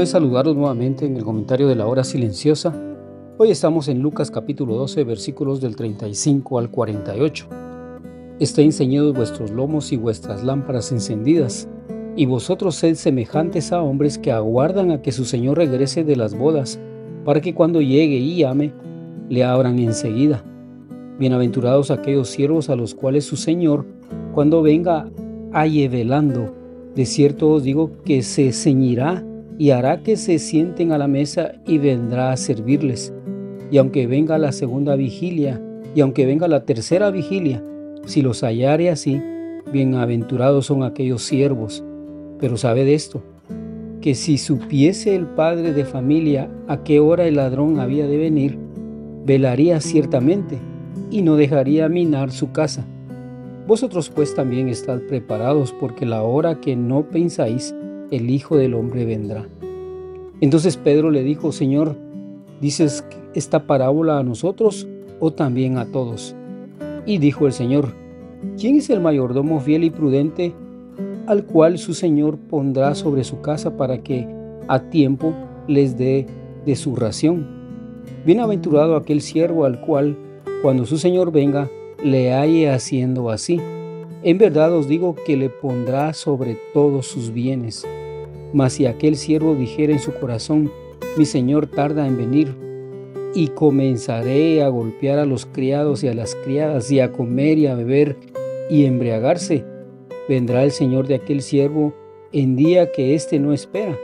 Es saludaros nuevamente en el comentario de la hora silenciosa. Hoy estamos en Lucas capítulo 12 versículos del 35 al 48. Estén enseñados vuestros lomos y vuestras lámparas encendidas, y vosotros sed semejantes a hombres que aguardan a que su Señor regrese de las bodas, para que cuando llegue y llame, le abran enseguida. Bienaventurados aquellos siervos a los cuales su Señor, cuando venga, halle velando. De cierto os digo que se ceñirá y hará que se sienten a la mesa y vendrá a servirles. Y aunque venga la segunda vigilia, y aunque venga la tercera vigilia, si los hallare así, bienaventurados son aquellos siervos. Pero sabed esto, que si supiese el padre de familia a qué hora el ladrón había de venir, velaría ciertamente y no dejaría minar su casa. Vosotros pues también estad preparados porque la hora que no pensáis, el Hijo del Hombre vendrá. Entonces Pedro le dijo, Señor, ¿dices esta parábola a nosotros o también a todos? Y dijo el Señor, ¿quién es el mayordomo fiel y prudente al cual su Señor pondrá sobre su casa para que a tiempo les dé de su ración? Bienaventurado aquel siervo al cual, cuando su Señor venga, le halle haciendo así. En verdad os digo que le pondrá sobre todos sus bienes. Mas si aquel siervo dijera en su corazón, mi señor tarda en venir, y comenzaré a golpear a los criados y a las criadas, y a comer y a beber y embriagarse, vendrá el señor de aquel siervo en día que éste no espera,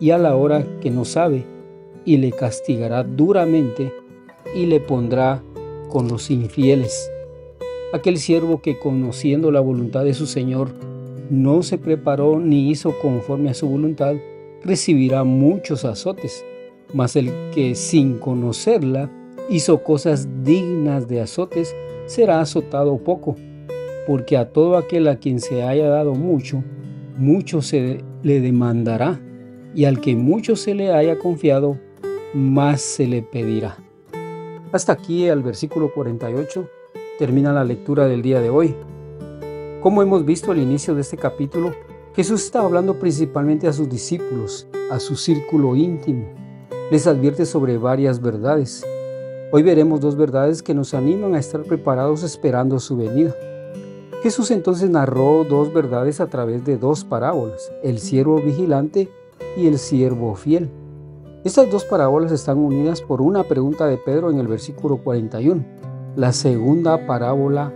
y a la hora que no sabe, y le castigará duramente, y le pondrá con los infieles aquel siervo que conociendo la voluntad de su Señor no se preparó ni hizo conforme a su voluntad, recibirá muchos azotes. Mas el que sin conocerla hizo cosas dignas de azotes, será azotado poco, porque a todo aquel a quien se haya dado mucho, mucho se le demandará, y al que mucho se le haya confiado, más se le pedirá. Hasta aquí al versículo 48 termina la lectura del día de hoy. Como hemos visto al inicio de este capítulo, Jesús está hablando principalmente a sus discípulos, a su círculo íntimo. Les advierte sobre varias verdades. Hoy veremos dos verdades que nos animan a estar preparados esperando su venida. Jesús entonces narró dos verdades a través de dos parábolas, el siervo vigilante y el siervo fiel. Estas dos parábolas están unidas por una pregunta de Pedro en el versículo 41. La segunda parábola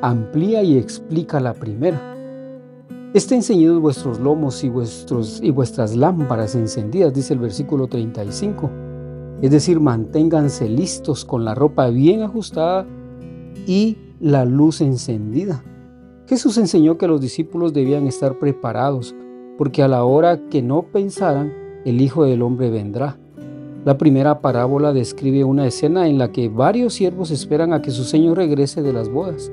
amplía y explica la primera. Estén enseñados vuestros lomos y, vuestros, y vuestras lámparas encendidas, dice el versículo 35. Es decir, manténganse listos con la ropa bien ajustada y la luz encendida. Jesús enseñó que los discípulos debían estar preparados, porque a la hora que no pensaran, el Hijo del Hombre vendrá. La primera parábola describe una escena en la que varios siervos esperan a que su señor regrese de las bodas.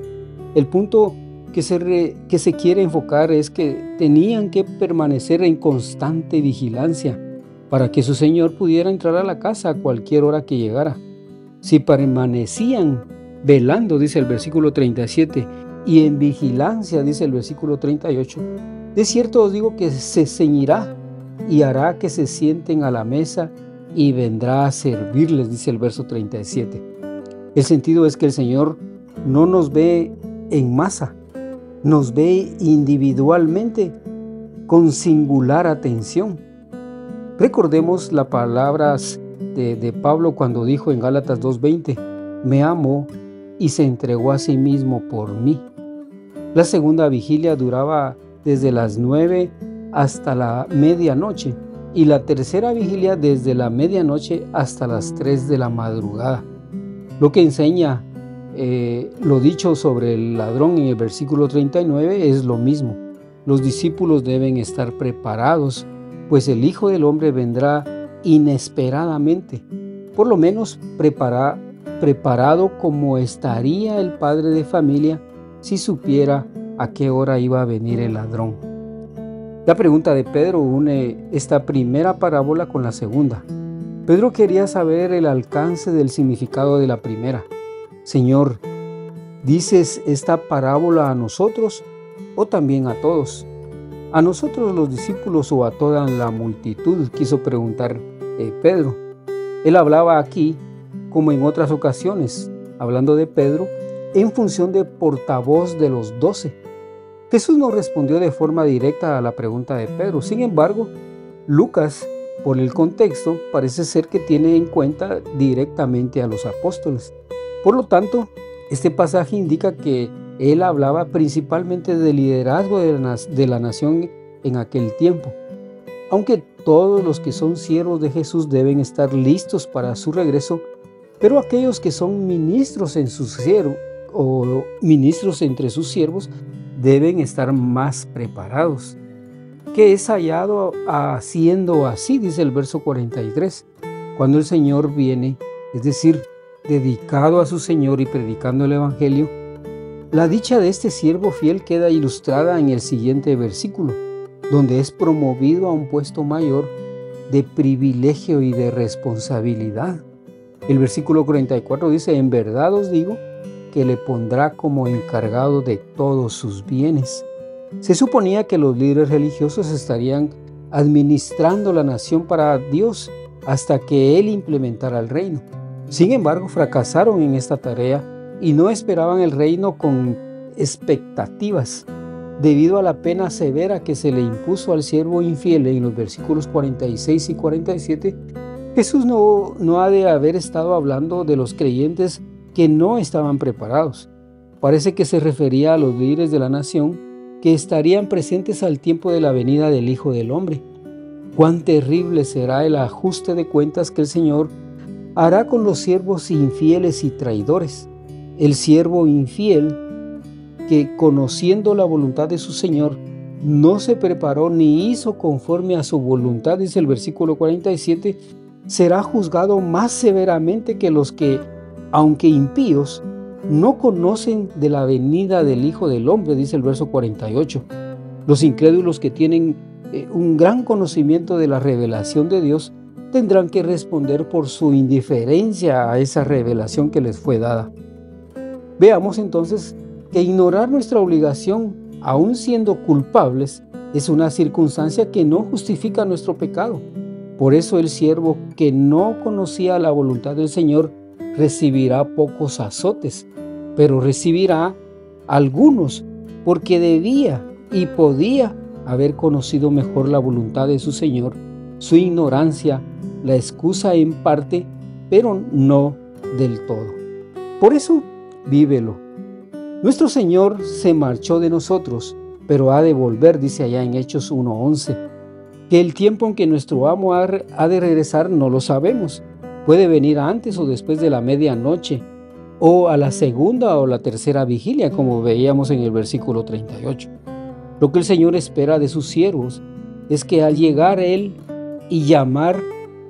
El punto que se, que se quiere enfocar es que tenían que permanecer en constante vigilancia para que su señor pudiera entrar a la casa a cualquier hora que llegara. Si permanecían velando, dice el versículo 37, y en vigilancia, dice el versículo 38, de cierto os digo que se ceñirá y hará que se sienten a la mesa y vendrá a servirles, dice el verso 37. El sentido es que el Señor no nos ve en masa, nos ve individualmente, con singular atención. Recordemos las palabras de, Pablo cuando dijo en Gálatas 2.20, me amo y se entregó a sí mismo por mí. La segunda vigilia duraba desde las 9 hasta la medianoche y la tercera vigilia desde la medianoche hasta las 3 de la madrugada. Lo que enseña eh, lo dicho sobre el ladrón en el versículo 39 es lo mismo. los discípulos deben estar preparados, pues el Hijo del Hombre vendrá inesperadamente, por lo menos preparado como estaría el padre de familia si supiera a qué hora iba a venir el ladrón. La pregunta de Pedro une esta primera parábola con la segunda. Pedro quería saber el alcance del significado de la primera. Señor, ¿dices esta parábola a nosotros o también a todos? A nosotros los discípulos o a toda la multitud, quiso preguntar eh, Pedro. Él hablaba aquí, como en otras ocasiones, hablando de Pedro, en función de portavoz de los doce. Jesús no respondió de forma directa a la pregunta de Pedro. Sin embargo, Lucas, por el contexto, parece ser que tiene en cuenta directamente a los apóstoles. Por lo tanto, este pasaje indica que él hablaba principalmente del liderazgo de la, nación en aquel tiempo. Aunque todos los que son siervos de Jesús deben estar listos para su regreso, pero aquellos que son ministros en su siervo o ministros entre sus siervos deben estar más preparados. Que es hallado haciendo así, dice el verso 43, cuando el Señor viene, es decir, dedicado a su Señor y predicando el Evangelio, la dicha de este siervo fiel queda ilustrada en el siguiente versículo, donde es promovido a un puesto mayor de privilegio y de responsabilidad. El versículo 44 dice, en verdad os digo que le pondrá como encargado de todos sus bienes. Se suponía que los líderes religiosos estarían administrando la nación para Dios hasta que Él implementara el reino. Sin embargo, fracasaron en esta tarea y no esperaban el reino con expectativas. Debido a la pena severa que se le impuso al siervo infiel en los versículos 46 y 47, Jesús no, no ha de haber estado hablando de los creyentes que no estaban preparados. Parece que se refería a los líderes de la nación que estarían presentes al tiempo de la venida del Hijo del Hombre. Cuán terrible será el ajuste de cuentas que el Señor hará con los siervos infieles y traidores. El siervo infiel que conociendo la voluntad de su Señor, no se preparó ni hizo conforme a su voluntad, dice el versículo 47, será juzgado más severamente que los que aunque impíos, no conocen de la venida del Hijo del Hombre, dice el verso 48. Los incrédulos que tienen eh, un gran conocimiento de la revelación de Dios tendrán que responder por su indiferencia a esa revelación que les fue dada. Veamos entonces que ignorar nuestra obligación, aun siendo culpables, es una circunstancia que no justifica nuestro pecado. Por eso el siervo que no conocía la voluntad del Señor recibirá pocos azotes, pero recibirá algunos porque debía y podía haber conocido mejor la voluntad de su Señor. Su ignorancia la excusa en parte, pero no del todo. Por eso, vívelo. Nuestro Señor se marchó de nosotros, pero ha de volver, dice allá en Hechos 1.11. Que el tiempo en que nuestro amo ha de regresar no lo sabemos, Puede venir antes o después de la medianoche, o a la segunda o la tercera vigilia, como veíamos en el versículo 38. Lo que el Señor espera de sus siervos es que al llegar Él y llamar,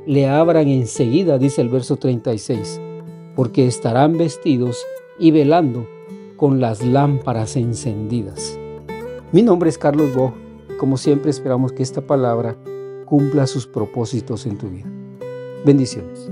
le abran enseguida, dice el verso 36, porque estarán vestidos y velando con las lámparas encendidas. Mi nombre es Carlos Bo. Como siempre esperamos que esta palabra cumpla sus propósitos en tu vida. Bendiciones.